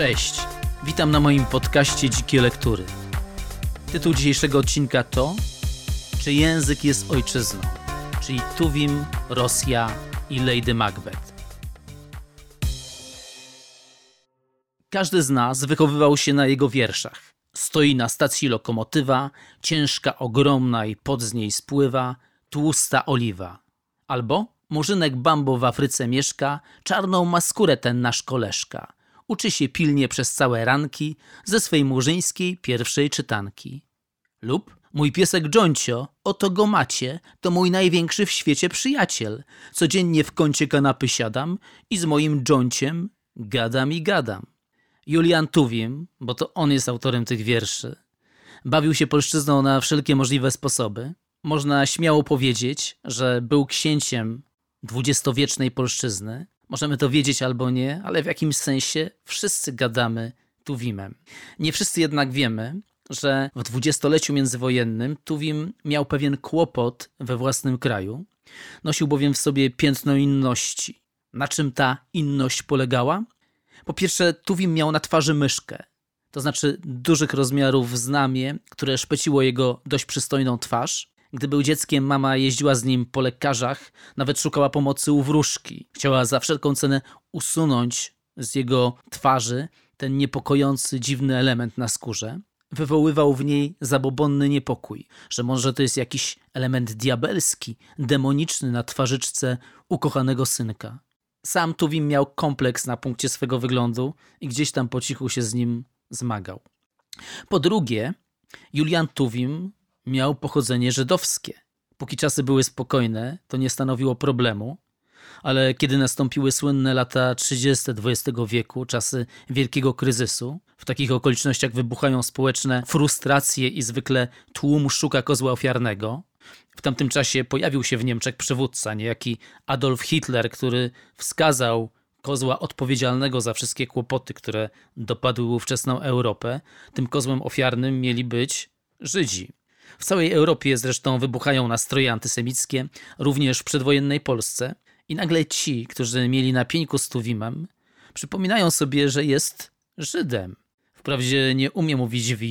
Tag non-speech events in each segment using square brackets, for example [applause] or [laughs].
Cześć, witam na moim podcaście Dzikie Lektury. Tytuł dzisiejszego odcinka to Czy język jest ojczyzną? Czyli Tuwim, Rosja i Lady Macbeth. Każdy z nas wychowywał się na jego wierszach. Stoi na stacji lokomotywa, ciężka, ogromna i pod z niej spływa, tłusta oliwa. Albo Murzynek Bambo w Afryce mieszka, czarną ma skórę ten nasz koleżka. Uczy się pilnie przez całe ranki ze swej murzyńskiej pierwszej czytanki. Lub mój piesek Jońcio, oto go macie, to mój największy w świecie przyjaciel. Codziennie w kącie kanapy siadam i z moim Jońciem gadam i gadam. Julian Tuwim, bo to on jest autorem tych wierszy, bawił się polszczyzną na wszelkie możliwe sposoby. Można śmiało powiedzieć, że był księciem dwudziestowiecznej polszczyzny. Możemy to wiedzieć albo nie, ale w jakimś sensie wszyscy gadamy Tuwimem. Nie wszyscy jednak wiemy, że w dwudziestoleciu międzywojennym Tuwim miał pewien kłopot we własnym kraju. Nosił bowiem w sobie piętno inności. Na czym ta inność polegała? Po pierwsze, Tuwim miał na twarzy myszkę, to znaczy dużych rozmiarów znamie, które szpeciło jego dość przystojną twarz. Gdy był dzieckiem, mama jeździła z nim po lekarzach, nawet szukała pomocy u wróżki. Chciała za wszelką cenę usunąć z jego twarzy ten niepokojący, dziwny element na skórze. Wywoływał w niej zabobonny niepokój, że może to jest jakiś element diabelski, demoniczny na twarzyczce ukochanego synka. Sam Tuwim miał kompleks na punkcie swego wyglądu i gdzieś tam po cichu się z nim zmagał. Po drugie, Julian Tuwim miał pochodzenie żydowskie. Póki czasy były spokojne, to nie stanowiło problemu, ale kiedy nastąpiły słynne lata 30. XX wieku, czasy wielkiego kryzysu, w takich okolicznościach wybuchają społeczne frustracje i zwykle tłum szuka kozła ofiarnego. W tamtym czasie pojawił się w Niemczech przywódca, niejaki Adolf Hitler, który wskazał kozła odpowiedzialnego za wszystkie kłopoty, które dopadły ówczesną Europę. Tym kozłem ofiarnym mieli być Żydzi. W całej Europie zresztą wybuchają nastroje antysemickie, również w przedwojennej Polsce. I nagle ci, którzy mieli na pieńku z Tuwimem, przypominają sobie, że jest Żydem. Wprawdzie nie umie mówić w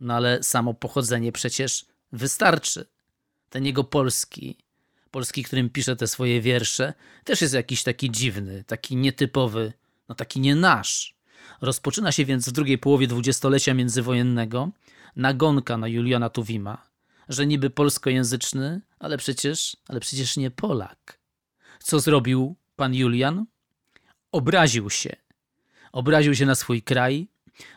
no ale samo pochodzenie przecież wystarczy. Ten jego polski, polski, którym pisze te swoje wiersze, też jest jakiś taki dziwny, taki nietypowy, no taki nie nasz. Rozpoczyna się więc w drugiej połowie dwudziestolecia międzywojennego nagonka na Juliana Tuwima, że niby polskojęzyczny, ale przecież, ale przecież nie Polak. Co zrobił pan Julian? Obraził się. Obraził się na swój kraj,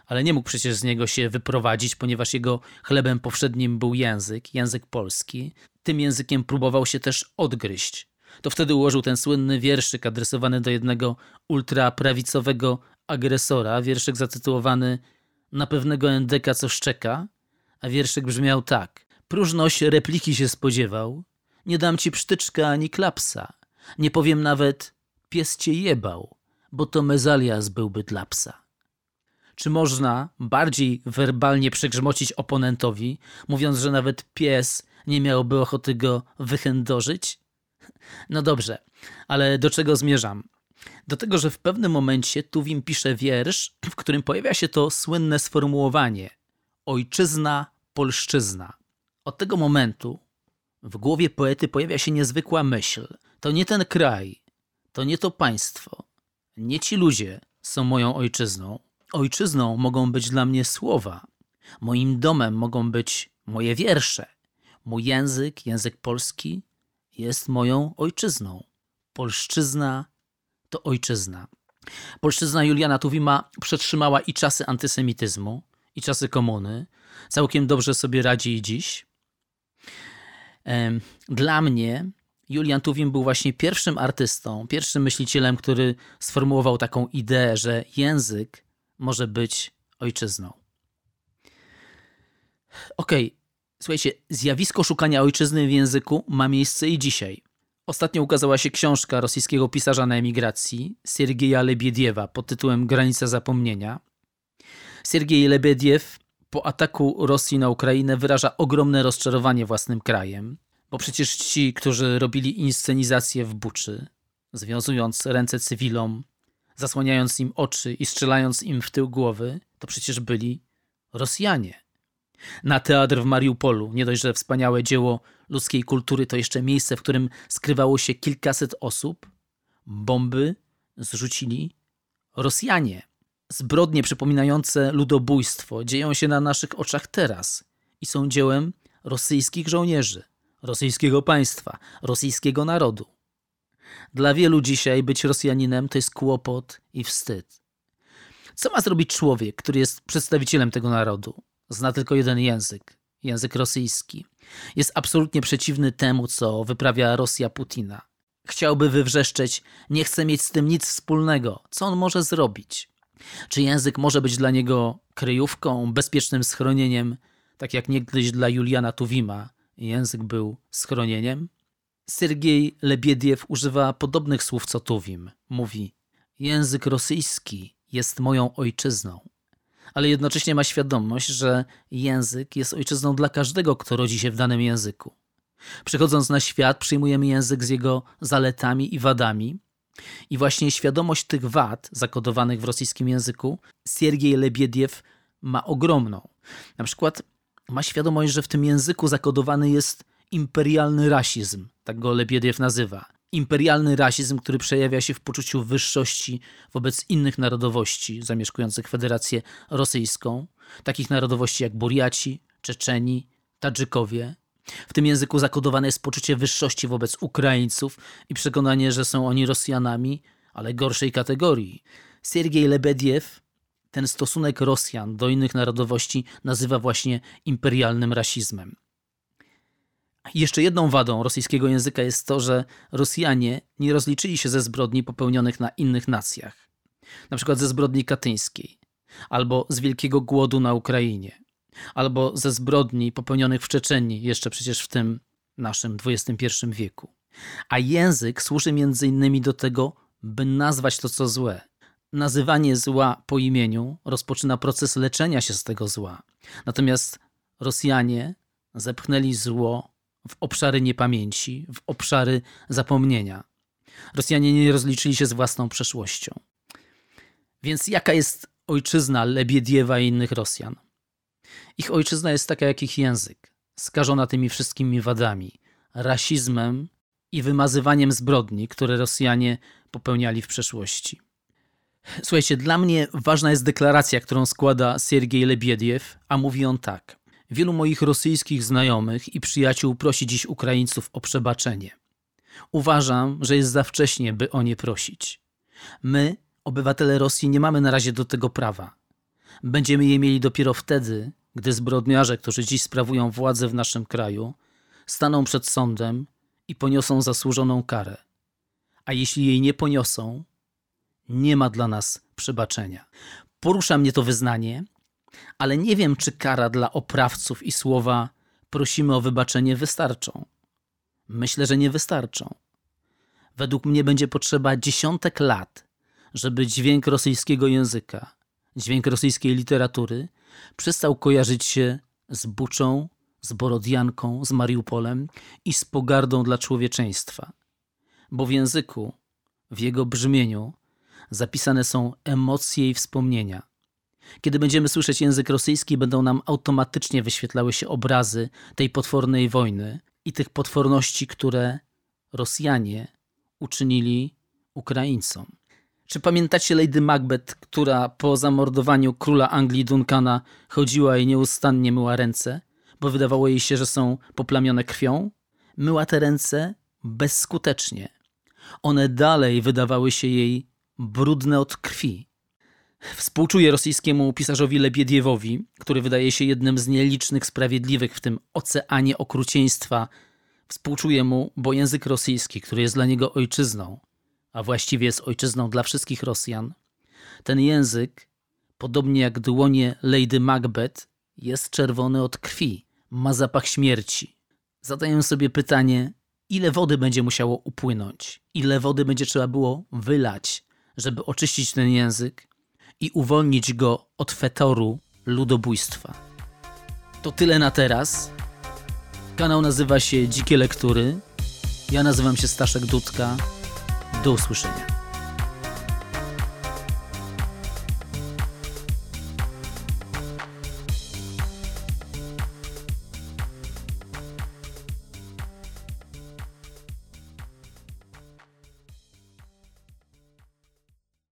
ale nie mógł przecież z niego się wyprowadzić, ponieważ jego chlebem powszednim był język, język polski. Tym językiem próbował się też odgryźć. To wtedy ułożył ten słynny wierszyk adresowany do jednego ultraprawicowego agresora, wierszyk zatytułowany Na pewnego endeka co szczeka, a wierszyk brzmiał tak. Próżność repliki się spodziewał, nie dam ci psztyczka ani klapsa, nie powiem nawet pies cię jebał, bo to mezalias byłby dla psa. Czy można bardziej werbalnie przegrzmocić oponentowi, mówiąc, że nawet pies nie miałby ochoty go wychędożyć? [laughs] No dobrze, ale do czego zmierzam? Do tego, że w pewnym momencie Tuwim pisze wiersz, w którym pojawia się to słynne sformułowanie ojczyzna, polszczyzna. Od tego momentu w głowie poety pojawia się niezwykła myśl. To nie ten kraj, to nie to państwo, nie ci ludzie są moją ojczyzną. Ojczyzną mogą być dla mnie słowa. Moim domem mogą być moje wiersze. Mój język, język polski, jest moją ojczyzną. Polszczyzna to ojczyzna. Polszczyzna Juliana Tuwima przetrzymała i czasy antysemityzmu, i czasy komuny. Całkiem dobrze sobie radzi i dziś. Dla mnie Julian Tuwim był właśnie pierwszym artystą, pierwszym myślicielem, który sformułował taką ideę, że język może być ojczyzną. Okej, okay. słuchajcie, zjawisko szukania ojczyzny w języku ma miejsce i dzisiaj. Ostatnio ukazała się książka rosyjskiego pisarza na emigracji, Siergieja Lebiediewa pod tytułem Granica zapomnienia. Siergiej Lebediew po ataku Rosji na Ukrainę wyraża ogromne rozczarowanie własnym krajem, bo przecież ci, którzy robili inscenizację w Buczy, związując ręce cywilom, zasłaniając im oczy i strzelając im w tył głowy, to przecież byli Rosjanie. Na teatr w Mariupolu, nie dość, że wspaniałe dzieło ludzkiej kultury, to jeszcze miejsce, w którym skrywało się kilkaset osób, bomby zrzucili Rosjanie. Zbrodnie przypominające ludobójstwo dzieją się na naszych oczach teraz i są dziełem rosyjskich żołnierzy, rosyjskiego państwa, rosyjskiego narodu. Dla wielu dzisiaj być Rosjaninem to jest kłopot i wstyd. Co ma zrobić człowiek, który jest przedstawicielem tego narodu? Zna tylko jeden język język rosyjski. Jest absolutnie przeciwny temu, co wyprawia Rosja Putina. Chciałby wywrzeszczeć, nie chce mieć z tym nic wspólnego. Co on może zrobić? Czy język może być dla niego kryjówką, bezpiecznym schronieniem, tak jak niegdyś dla Juliana Tuwima język był schronieniem? Sergiej Lebiediew używa podobnych słów co Tuwim. Mówi: Język rosyjski jest moją ojczyzną, ale jednocześnie ma świadomość, że język jest ojczyzną dla każdego, kto rodzi się w danym języku. Przychodząc na świat, przyjmujemy język z jego zaletami i wadami. I właśnie świadomość tych wad zakodowanych w rosyjskim języku Siergiej Lebiediew ma ogromną. Na przykład ma świadomość, że w tym języku zakodowany jest imperialny rasizm, tak go Lebiediew nazywa. Imperialny rasizm, który przejawia się w poczuciu wyższości wobec innych narodowości zamieszkujących Federację Rosyjską, takich narodowości jak Buriaci, Czeczeni, Tadżykowie. W tym języku zakodowane jest poczucie wyższości wobec Ukraińców i przekonanie, że są oni Rosjanami, ale gorszej kategorii. Siergiej Lebediew ten stosunek Rosjan do innych narodowości nazywa właśnie imperialnym rasizmem. Jeszcze jedną wadą rosyjskiego języka jest to, że Rosjanie nie rozliczyli się ze zbrodni popełnionych na innych nacjach, na przykład ze zbrodni katyńskiej, albo z wielkiego głodu na Ukrainie, albo ze zbrodni popełnionych w Czeczenii, jeszcze przecież w tym naszym XXI wieku. A język służy między innymi do tego, by nazwać to, co złe. Nazywanie zła po imieniu rozpoczyna proces leczenia się z tego zła. Natomiast Rosjanie zepchnęli zło w obszary niepamięci, w obszary zapomnienia. Rosjanie nie rozliczyli się z własną przeszłością. Więc jaka jest ojczyzna Lebiediewa i innych Rosjan? Ich ojczyzna jest taka jak ich język, skażona tymi wszystkimi wadami, rasizmem i wymazywaniem zbrodni, które Rosjanie popełniali w przeszłości. Słuchajcie, dla mnie ważna jest deklaracja, którą składa Siergiej Lebiediew, a mówi on tak. Wielu moich rosyjskich znajomych i przyjaciół prosi dziś Ukraińców o przebaczenie. Uważam, że jest za wcześnie, by o nie prosić. My, obywatele Rosji, nie mamy na razie do tego prawa. Będziemy je mieli dopiero wtedy, gdy zbrodniarze, którzy dziś sprawują władzę w naszym kraju, staną przed sądem i poniosą zasłużoną karę. A jeśli jej nie poniosą, nie ma dla nas przebaczenia. Porusza mnie to wyznanie, ale nie wiem, czy kara dla oprawców i słowa prosimy o wybaczenie wystarczą. Myślę, że nie wystarczą. Według mnie będzie potrzeba dziesiątek lat, żeby dźwięk rosyjskiego języka, dźwięk rosyjskiej literatury przestał kojarzyć się z Buczą, z Borodianką, z Mariupolem i z pogardą dla człowieczeństwa. Bo w języku, w jego brzmieniu zapisane są emocje i wspomnienia – kiedy będziemy słyszeć język rosyjski, będą nam automatycznie wyświetlały się obrazy tej potwornej wojny i tych potworności, które Rosjanie uczynili Ukraińcom. Czy pamiętacie Lady Macbeth, która po zamordowaniu króla Anglii Duncana chodziła i nieustannie myła ręce, bo wydawało jej się, że są poplamione krwią? Myła te ręce bezskutecznie. One dalej wydawały się jej brudne od krwi. Współczuję rosyjskiemu pisarzowi Lebiediewowi, który wydaje się jednym z nielicznych sprawiedliwych w tym oceanie okrucieństwa. Współczuję mu, bo język rosyjski, który jest dla niego ojczyzną, a właściwie jest ojczyzną dla wszystkich Rosjan, ten język, podobnie jak dłonie Lady Macbeth, jest czerwony od krwi, ma zapach śmierci. Zadaję sobie pytanie, ile wody będzie musiało upłynąć, ile wody będzie trzeba było wylać, żeby oczyścić ten język, i uwolnić go od fetoru ludobójstwa. To tyle na teraz. Kanał nazywa się Dzikie Lektury. Ja nazywam się Staszek Dudka. Do usłyszenia.